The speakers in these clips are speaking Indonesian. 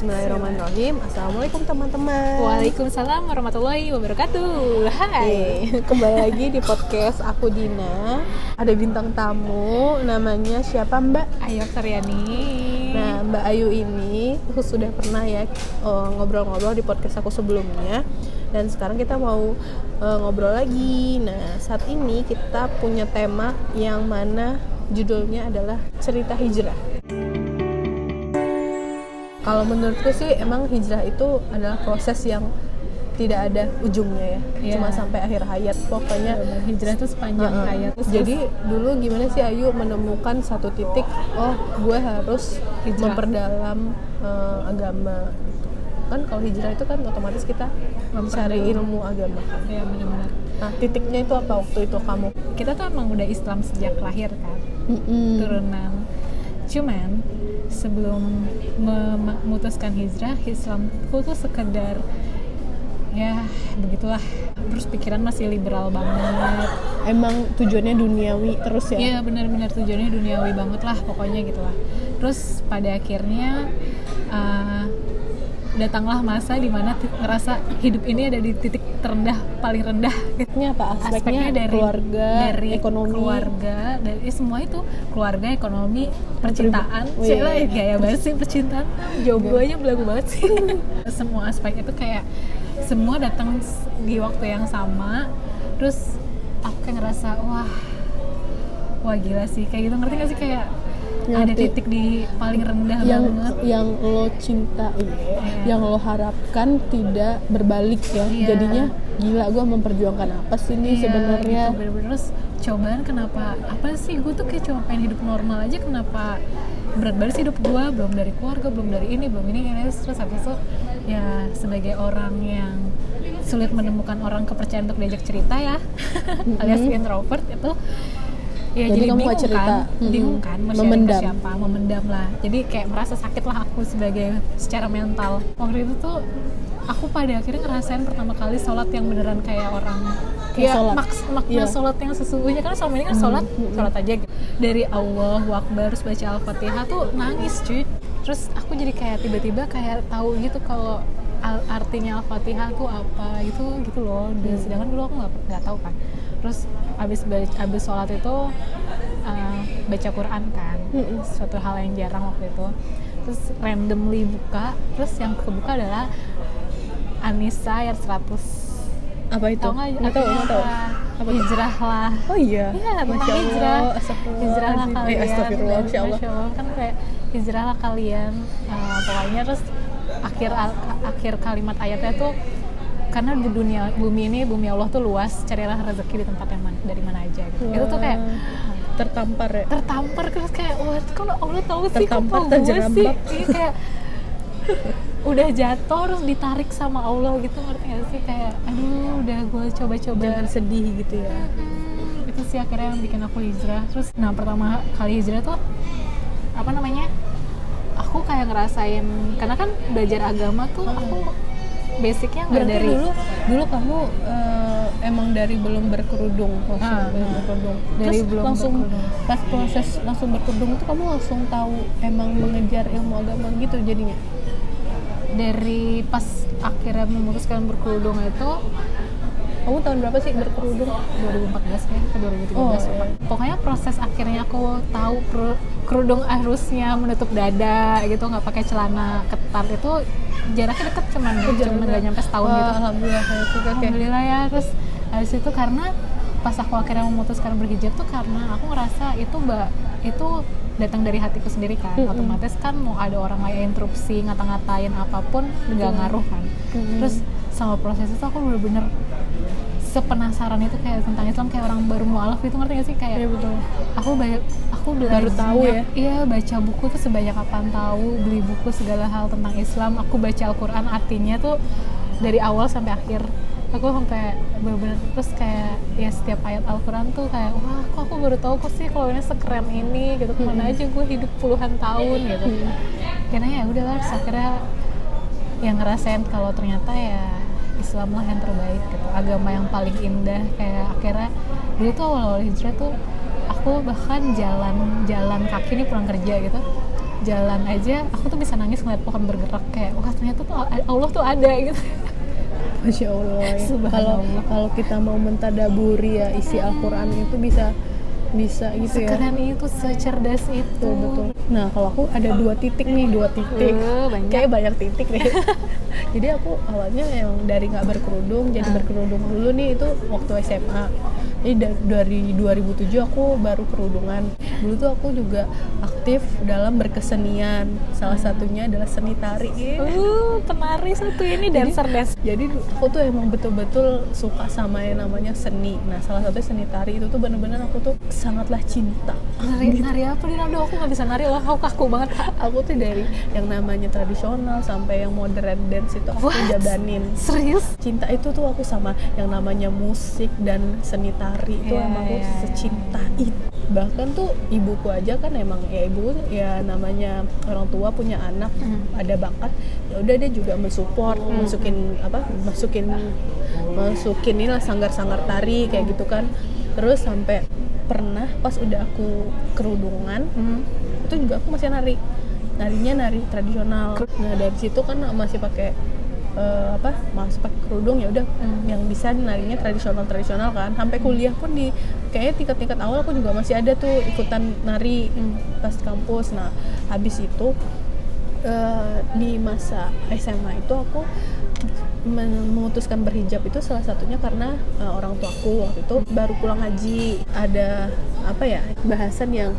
Bismillahirrahmanirrahim. Assalamualaikum teman-teman. Waalaikumsalam warahmatullahi wabarakatuh. Hai. Oke, Kembali lagi di podcast aku Dina. Ada bintang tamu, namanya siapa Mbak? Ayo Karyani. Nah, Mbak Ayu ini sudah pernah ya eh, ngobrol-ngobrol di podcast aku sebelumnya. Dan sekarang kita mau eh, ngobrol lagi. Nah, saat ini kita punya tema yang mana judulnya adalah cerita hijrah. Kalau menurutku sih emang hijrah itu adalah proses yang tidak ada ujungnya ya, Iya. cuma sampai akhir hayat. Pokoknya Bener, hijrah itu sepanjang Heeh. hayat. Terus- Jadi dulu gimana sih Ayu menemukan satu titik, oh gue harus Hijrah. memperdalam eh, agama. gitu. Kan kalau hijrah itu kan otomatis kita mencari ilmu agama. kan. ya benar-benar. Nah titiknya itu apa waktu itu kamu? Kita tuh emang udah Islam sejak lahir kan, turunan. Cuman sebelum mem- memutuskan hijrah, Islamku tuh sekedar ya begitulah. Terus pikiran masih liberal banget. Emang tujuannya duniawi terus ya? Iya benar-benar tujuannya duniawi banget lah pokoknya gitu lah. Terus pada akhirnya uh, datanglah masa di mana ti- ngerasa hidup ini ada di titik terendah paling rendah. gitu. Aspeknya apa? Aspeknya, dari keluarga, dari ekonomi. keluarga, dari eh, semua itu keluarga, ekonomi, percintaan. Cila gaya banget sih percintaan. Jawabannya belagu banget sih. semua aspek itu kayak semua datang di waktu yang sama. Terus aku kayak ngerasa wah wah gila sih kayak gitu ngerti gak sih kayak ada titik di paling rendah yang banget yang lo cintai, yang lo harapkan tidak berbalik ya. Iya. Jadinya gila gue memperjuangkan apa sih nih Iya, sebenarnya? gitu, terus cobaan kenapa apa sih gue tuh kayak cuma pengen hidup normal aja kenapa berat banget sih hidup gue belum dari keluarga belum dari ini belum ini ini terus habis itu ya sebagai orang yang sulit menemukan orang kepercayaan untuk diajak cerita ya alias introvert itu ya Jadi jadi, kamu bingung cerita. kan Mm-mm. bingung kan mau ke Memendam. siapa memendam lah jadi kayak merasa sakit lah aku sebagai secara mental waktu itu tuh aku pada akhirnya ngerasain pertama kali sholat yang beneran kayak orang Kayak ya, sholat. maks makna Iya. sholat yang sesungguhnya kan selama ini kan sholat sholat aja gitu. dari Allah Akbar terus baca al-fatihah tuh nangis cuy terus aku jadi kayak tiba-tiba kayak tahu gitu kalau al- artinya al-fatihah tuh apa gitu gitu loh dan sedangkan dulu aku nggak nggak tahu kan terus abis baca abis sholat itu uh, baca Quran kan Mm-mm. suatu hal yang jarang waktu itu terus randomly buka terus yang kebuka adalah Anissa ayat 100 Apa itu? Tahu nggak? Nggak tahu, nggak tahu. Apa? Apa tuh? Hijrah lah. Oh iya. Iya, tentang hijrah. Astagfirullah. Hijrah lah Azim. kalian. Eh, astagfirullah, Masya Allah. Masya Allah. Kan kayak hijrah lah kalian. Eh, pokoknya terus akhir akhir kalimat ayatnya tuh karena di dunia bumi ini bumi Allah tuh luas carilah rezeki di tempat yang mana dari mana aja gitu. Itu tuh kayak tertampar ya. tertampar terus kayak wah kalau Allah tahu sih kok Tertampar, tahu gue sih. Iya, kayak udah jatuh terus ditarik sama Allah gitu ngerti gak sih? Kayak aduh udah gue coba-coba. Jangan sedih gitu ya. Hmm, itu sih akhirnya yang bikin aku hijrah. Terus nah pertama kali hijrah tuh apa namanya aku kayak ngerasain karena kan belajar agama tuh aku basicnya nggak dari dulu dulu kamu eh, emang dari belum berkerudung langsung Ah, belum ah. berkerudung. Dari Terus belum langsung berkerudung. pas proses langsung berkerudung itu kamu langsung tahu emang mengejar ilmu agama gitu jadinya. dari pas akhirnya memutuskan berkerudung itu Kamu tahun berapa sih berkerudung? 2014 ya ke 2013 Oh, iya. pokoknya proses akhirnya aku tahu keru- kerudung harusnya menutup dada gitu nggak pakai celana ketat itu jaraknya deket cuman cuman nggak nyampe setahun Wah, gitu Alhamdulillah ya, oke. alhamdulillah ya terus habis itu karena pas aku akhirnya memutuskan berhijab tuh karena aku ngerasa itu mbak itu datang dari hatiku sendiri kan Mm-mm. otomatis kan mau ada orang lain interupsi ngata-ngatain apa pun nggak ngaruh kan Mm-mm. terus sama proses itu aku bener-bener sepenasaran itu kayak tentang Islam kayak orang baru mualaf itu ngerti gak sih? Kayak Iya betul. aku banyak aku belajar Baru tahu ya? iya baca buku tuh sebanyak apaan tahu beli buku segala hal tentang Islam. Aku baca Al-Quran artinya tuh dari awal sampai akhir. Aku sampai bener-bener terus kayak ya setiap ayat Al-Quran tuh kayak wah kok aku baru tahu kok sih kalau ini sekeren ini gitu. Ke mana aja gue hidup puluhan tahun gitu. Karena ya udahlah akhirnya yang ngerasain kalau ternyata ya Islam lah yang terbaik gitu. Agama yang paling indah kayak akhirnya dulu tuh awal-awal hijrah tuh aku bahkan jalan jalan kaki nih pulang kerja gitu. Jalan aja aku tuh bisa nangis ngeliat pohon bergerak kayak wah ternyata tuh Allah tuh ada gitu. Masya Allah ya. Kalau kalau kita mau mentadaburi ya isi Al-Quran itu bisa bisa gitu ya. sekeren itu secerdas itu Betul betul. Nah kalau aku ada dua titik nih dua titik. Eh, banyak. Kayak banyak titik nih. jadi aku awalnya yang dari nggak berkerudung jadi Ah. berkerudung dulu nih itu waktu SMA. Jadi da- dari 2007 aku baru kerudungan. Dulu tuh aku juga aktif dalam berkesenian. Salah satunya adalah seni tari. uh penari satu ini dancer dance Jadi du- aku tuh emang betul-betul suka sama yang namanya seni. Nah, salah satu seni tari itu tuh bener-bener aku tuh sangatlah cinta. nari nari apa nih Nado aku nggak bisa nari loh aku kaku banget Aku tuh dari yang namanya tradisional sampai yang modern dance itu aku What? jabanin. serius Cinta itu tuh aku sama yang namanya musik dan seni tari itu Iya, emang aku iya, secinta itu. Bahkan tuh ibuku aja kan emang ya ibu ya namanya orang tua punya anak Hmm. ada bakat ya udah dia juga mensupport Hmm. masukin apa masukin masukin inilah sanggar-sanggar tari kayak gitu kan terus sampai pernah pas udah aku kerudungan Hmm. itu juga aku masih nari narinya nari tradisional nah dari situ kan masih pakai eh, apa masih pakai kerudung ya udah Hmm. yang bisa narinya tradisional tradisional kan sampai kuliah pun di kayaknya tingkat-tingkat awal aku juga masih ada tuh ikutan nari Hmm. pas kampus nah habis itu eh, di masa SMA itu aku memutuskan berhijab itu salah satunya karena eh, orang tuaku waktu itu baru pulang haji ada apa ya bahasan yang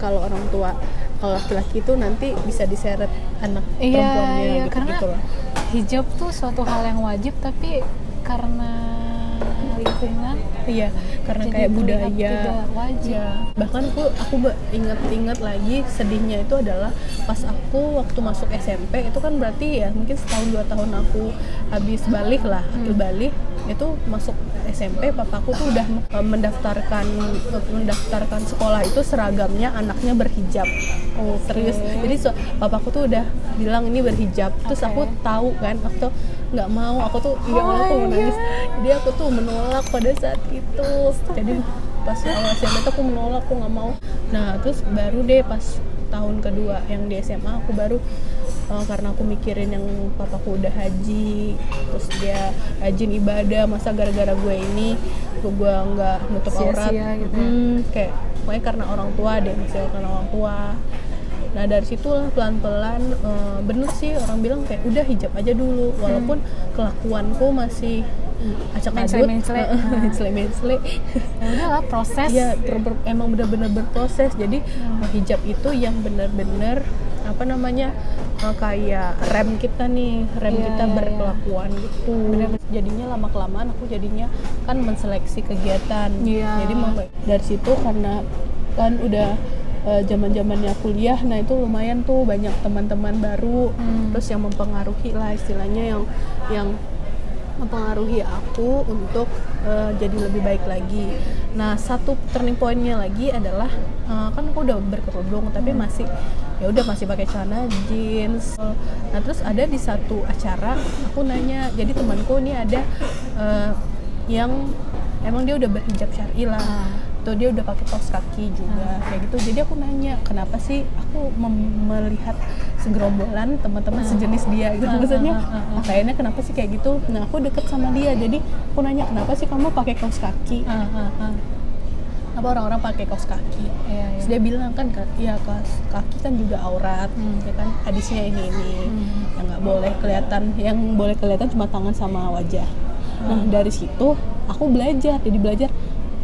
kalau orang tua kalau laki-laki itu nanti bisa diseret anak iya perempuannya iya gitu, karena gitu loh. Hijab tuh suatu hal yang wajib tapi karena lingkungan Iya, karena Jadi kayak budaya. tidak wajib. Iya. Bahkan aku aku ingat-ingat lagi sedihnya itu adalah pas aku waktu masuk SMP itu kan berarti ya mungkin setahun dua tahun aku habis balik lah, Hmm. balik itu masuk SMP papaku tuh udah eh, mendaftarkan mendaftarkan sekolah itu seragamnya anaknya berhijab. Oh, serius. Jadi so, papaku tuh udah bilang ini berhijab. Terus Oke. aku tahu kan, aku tuh nggak mau, aku tuh iya Oh aku mau my nangis. Jadi aku tuh menolak pada saat itu. Jadi pas awal SMA tuh aku menolak, aku nggak mau. Nah terus baru deh pas tahun kedua yang di SMA aku baru eh, karena aku mikirin yang papaku udah haji, terus dia rajin ibadah, masa gara-gara gue ini gue gue nggak nutup aurat, gitu ya. Hmm, kayak pokoknya karena orang tua deh, misalnya karena orang tua. Nah dari situlah pelan-pelan eh, bener sih orang bilang kayak udah hijab aja dulu, walaupun kelakuanku masih acak adut, Mencele-mencele. mencele-mencele. ya udahlah proses ber- ber- emang bener-bener berproses. Jadi Hmm. hijab itu yang bener-bener apa namanya eh, kayak rem kita nih, rem Iya, kita iya, berkelakuan gitu. Jadinya lama kelamaan aku jadinya kan menseleksi kegiatan. Iya. Jadi dari situ karena kan udah zaman zamannya kuliah, nah itu lumayan tuh banyak teman-teman baru, Hmm. terus yang mempengaruhi lah istilahnya yang yang mempengaruhi aku untuk eh, jadi lebih baik lagi. Nah, satu turning pointnya lagi adalah eh, kan aku udah berkerudung tapi masih ya udah masih pakai celana jeans. Nah, terus ada di satu acara aku nanya, jadi temanku ini ada eh, yang emang dia udah berhijab syar'i lah. Tuh dia udah pakai kaos kaki juga kayak gitu. Jadi aku nanya, kenapa sih aku melihat segerombolan teman-teman sejenis dia gitu. Ah, Maksudnya ah, ah, ah. "Ah, kayaknya kenapa sih kayak gitu nah aku deket sama dia jadi aku nanya kenapa sih kamu pakai kaos kaki apa orang-orang pakai kaos kaki Iya, Terus iya. dia bilang kan ka- ya kaos kaki kan juga aurat Hmm. ya kan hadisnya ini ini Hmm. yang nggak boleh kelihatan yang boleh kelihatan cuma tangan sama wajah nah Hmm. dari situ aku belajar jadi belajar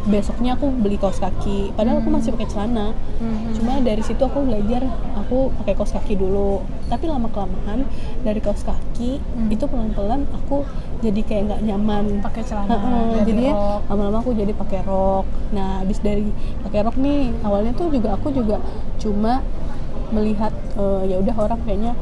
besoknya aku beli kaos kaki padahal aku masih pakai celana Hmm. cuma dari situ aku belajar aku pakai kaos kaki dulu tapi lama kelamaan dari kaos kaki Hmm. itu pelan pelan aku jadi kayak nggak nyaman pakai celana Heeh, dari jadinya rok. lama-lama aku jadi pakai rok nah habis dari pakai rok nih awalnya tuh juga aku juga cuma melihat eh, ya udah orang kayaknya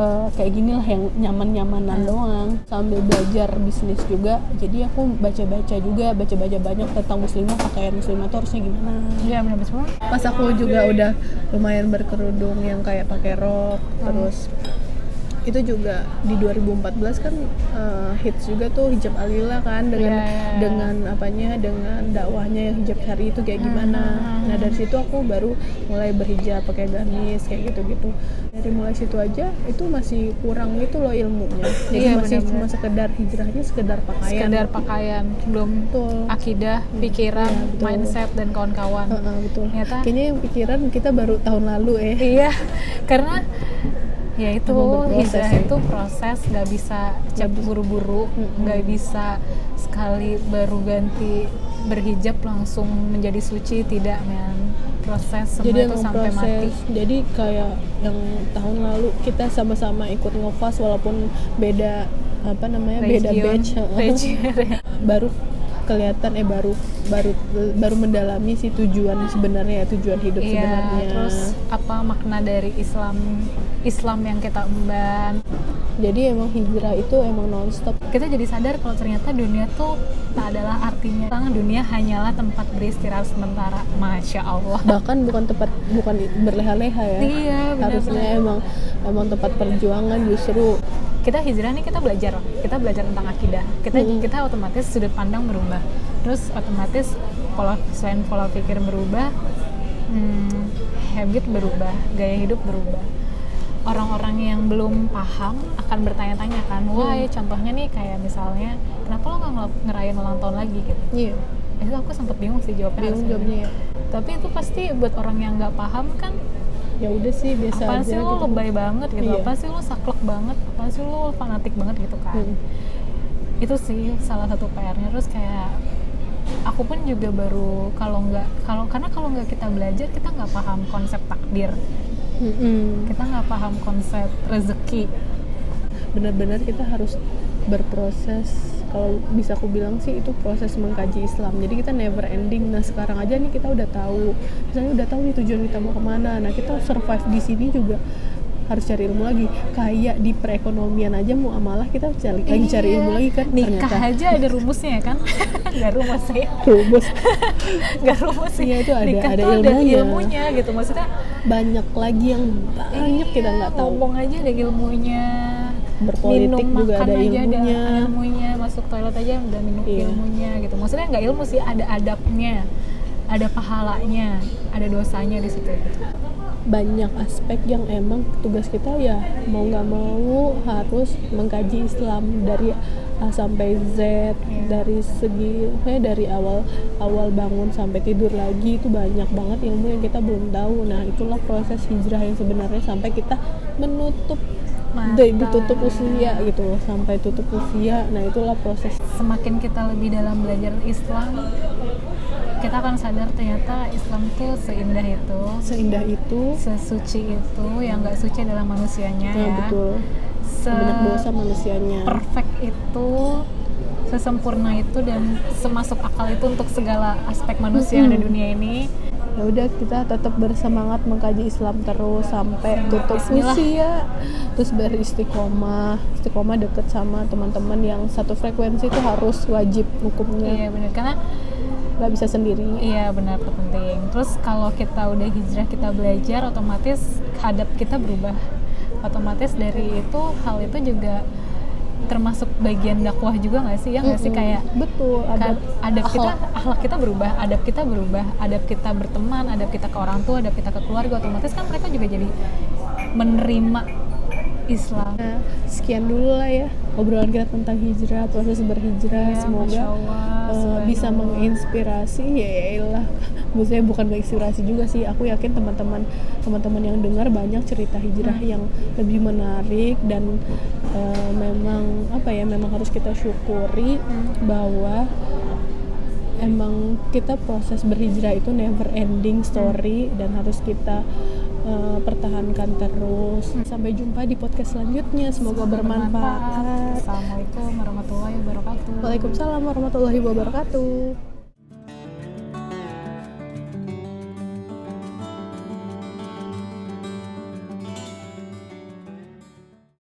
eh, kayak gini lah yang nyaman-nyamanan Hmm. doang sambil belajar bisnis juga jadi aku baca-baca juga baca-baca banyak tentang muslimah pakaian muslimah tuh harusnya gimana Iya benar semua. pas aku juga udah lumayan berkerudung yang kayak pakai rok Hmm. terus itu juga di 2014 kan eh, hits juga tuh hijab alila kan dengan Iya, iya, iya. dengan apanya dengan dakwahnya yang hijab syari itu kayak gimana. Hmm. nah dari situ aku baru mulai berhijab pakai gamis kayak gitu-gitu. Dari mulai situ aja itu masih kurang gitu loh ilmunya. Jadi Iya, masih benar-benar. cuma sekedar hijrahnya sekedar pakaian. Sekedar pakaian belum betul. akidah pikiran Iya, betul. mindset dan kawan-kawan. Heeh, betul. Ternyata kayaknya yang pikiran kita baru tahun lalu eh. Iya karena ya itu hijrah sih. itu proses nggak bisa cep buru-buru nggak bisa sekali baru ganti berhijab langsung menjadi suci tidak men. Proses semua jadi itu sampai mati. Proses jadi kayak yang tahun lalu kita sama-sama ikut ngefas walaupun beda apa namanya beda Region, batch. Heeh. region. baru kelihatan eh baru baru baru mendalami si tujuan sebenarnya tujuan hidup Iya, sebenarnya. terus apa makna dari Islam Islam yang kita emban jadi emang hijrah itu emang nonstop. Kita jadi sadar kalau ternyata dunia tuh tak adalah artinya. Tentang dunia hanyalah tempat beristirahat sementara. Masya Allah. Bahkan bukan tempat bukan berleha-leha ya. Iya harusnya benar-benar emang emang tempat perjuangan justru. Kita hijrah nih kita belajar. Kita belajar tentang akidah. Kita Mm-mm. kita otomatis sudut pandang berubah. Terus otomatis pola selain pola pikir berubah hmm, habit berubah gaya hidup berubah orang-orang yang belum paham akan bertanya-tanya kan wah ya contohnya nih kayak misalnya kenapa lo nggak ngerayain ulang tahun lagi? Gitu. Iya. Itu aku sempet bingung sih jawabnya bingung jawabnya ya tapi itu pasti buat orang yang nggak paham kan ya udah sih biasa apa aja sih lo gitu. lebay banget gitu? Iya. apa sih lo saklek banget? Apa sih lo fanatik banget gitu kan? Hmm. itu sih salah satu PR-nya terus kayak aku pun juga baru kalau nggak kalau karena kalau nggak kita belajar kita nggak paham konsep takdir Mm-mm. kita nggak paham konsep rezeki. Benar-benar kita harus berproses. Kalau bisa aku bilang sih itu proses mengkaji Islam. Jadi kita never ending. Nah sekarang aja nih kita udah tahu. Misalnya udah tahu nih tujuan kita mau ke mana. Nah kita survive di sini juga harus cari ilmu lagi. Kayak di perekonomian aja mau amalah kita cari lagi cari Iya. ilmu lagi kan nikah ternyata. aja ada rumusnya ya kan? Nggak rumus sih rumus. Nggak rumus sih Iya, itu ada- nikah ada tuh ada ilmunya. ilmunya gitu. Maksudnya banyak lagi yang banyak kita nggak tahu. Ngomong aja ada ilmunya. Berpolitik minum juga makan ada aja ilmunya. ada ilmunya. Masuk toilet aja udah minum Iya. ilmunya gitu. Maksudnya nggak ilmu sih ada adabnya ada pahalanya ada dosanya di situ gitu. Banyak aspek yang emang tugas kita ya mau nggak mau harus mengkaji Islam dari A sampai Z dari segi kayak dari awal awal bangun sampai tidur lagi itu banyak banget ilmu yang kita belum tahu. Nah itulah proses hijrah yang sebenarnya sampai kita menutup Mata. di- ditutup usia gitu loh sampai tutup usia. Nah itulah proses. Semakin kita lebih dalam belajar Islam kita akan sadar ternyata Islam tuh seindah itu. Seindah itu. Sesuci itu yang nggak suci adalah manusianya nah, ya. betul. Se dosa manusianya. perfect itu sesempurna itu dan semasuk akal itu untuk segala aspek manusia ada di dunia ini. Ya udah kita tetap bersemangat mengkaji Islam terus sampai tutup Bismillah. usia terus beristiqomah. Istiqomah deket sama teman-teman yang satu frekuensi itu harus wajib hukumnya. Iya benar karena nggak bisa sendiri. Iya benar itu penting terus kalau kita udah hijrah kita belajar otomatis adab kita berubah. Otomatis dari itu hal itu juga termasuk bagian dakwah juga nggak sih? Ya nggak sih? Mm-mm. kayak betul ada kan adab kita akhlak. akhlak kita berubah adab kita berubah. Adab kita berteman adab kita ke orang tua adab kita ke keluarga otomatis kan mereka juga jadi menerima Islam Nah, sekian dulu lah ya obrolan kita tentang hijrah proses berhijrah Ya, semoga Allah, subhanallah. bisa menginspirasi ya lah maksudnya bukan menginspirasi juga sih aku yakin teman-teman teman-teman yang dengar banyak cerita hijrah Hmm. yang lebih menarik dan eh, memang apa ya memang harus kita syukuri Hmm. bahwa emang kita proses berhijrah itu never ending story dan harus kita eh, pertahankan terus. Sampai jumpa di podcast selanjutnya. Semoga bermanfaat. Assalamualaikum warahmatullahi wabarakatuh Waalaikumsalam warahmatullahi wabarakatuh.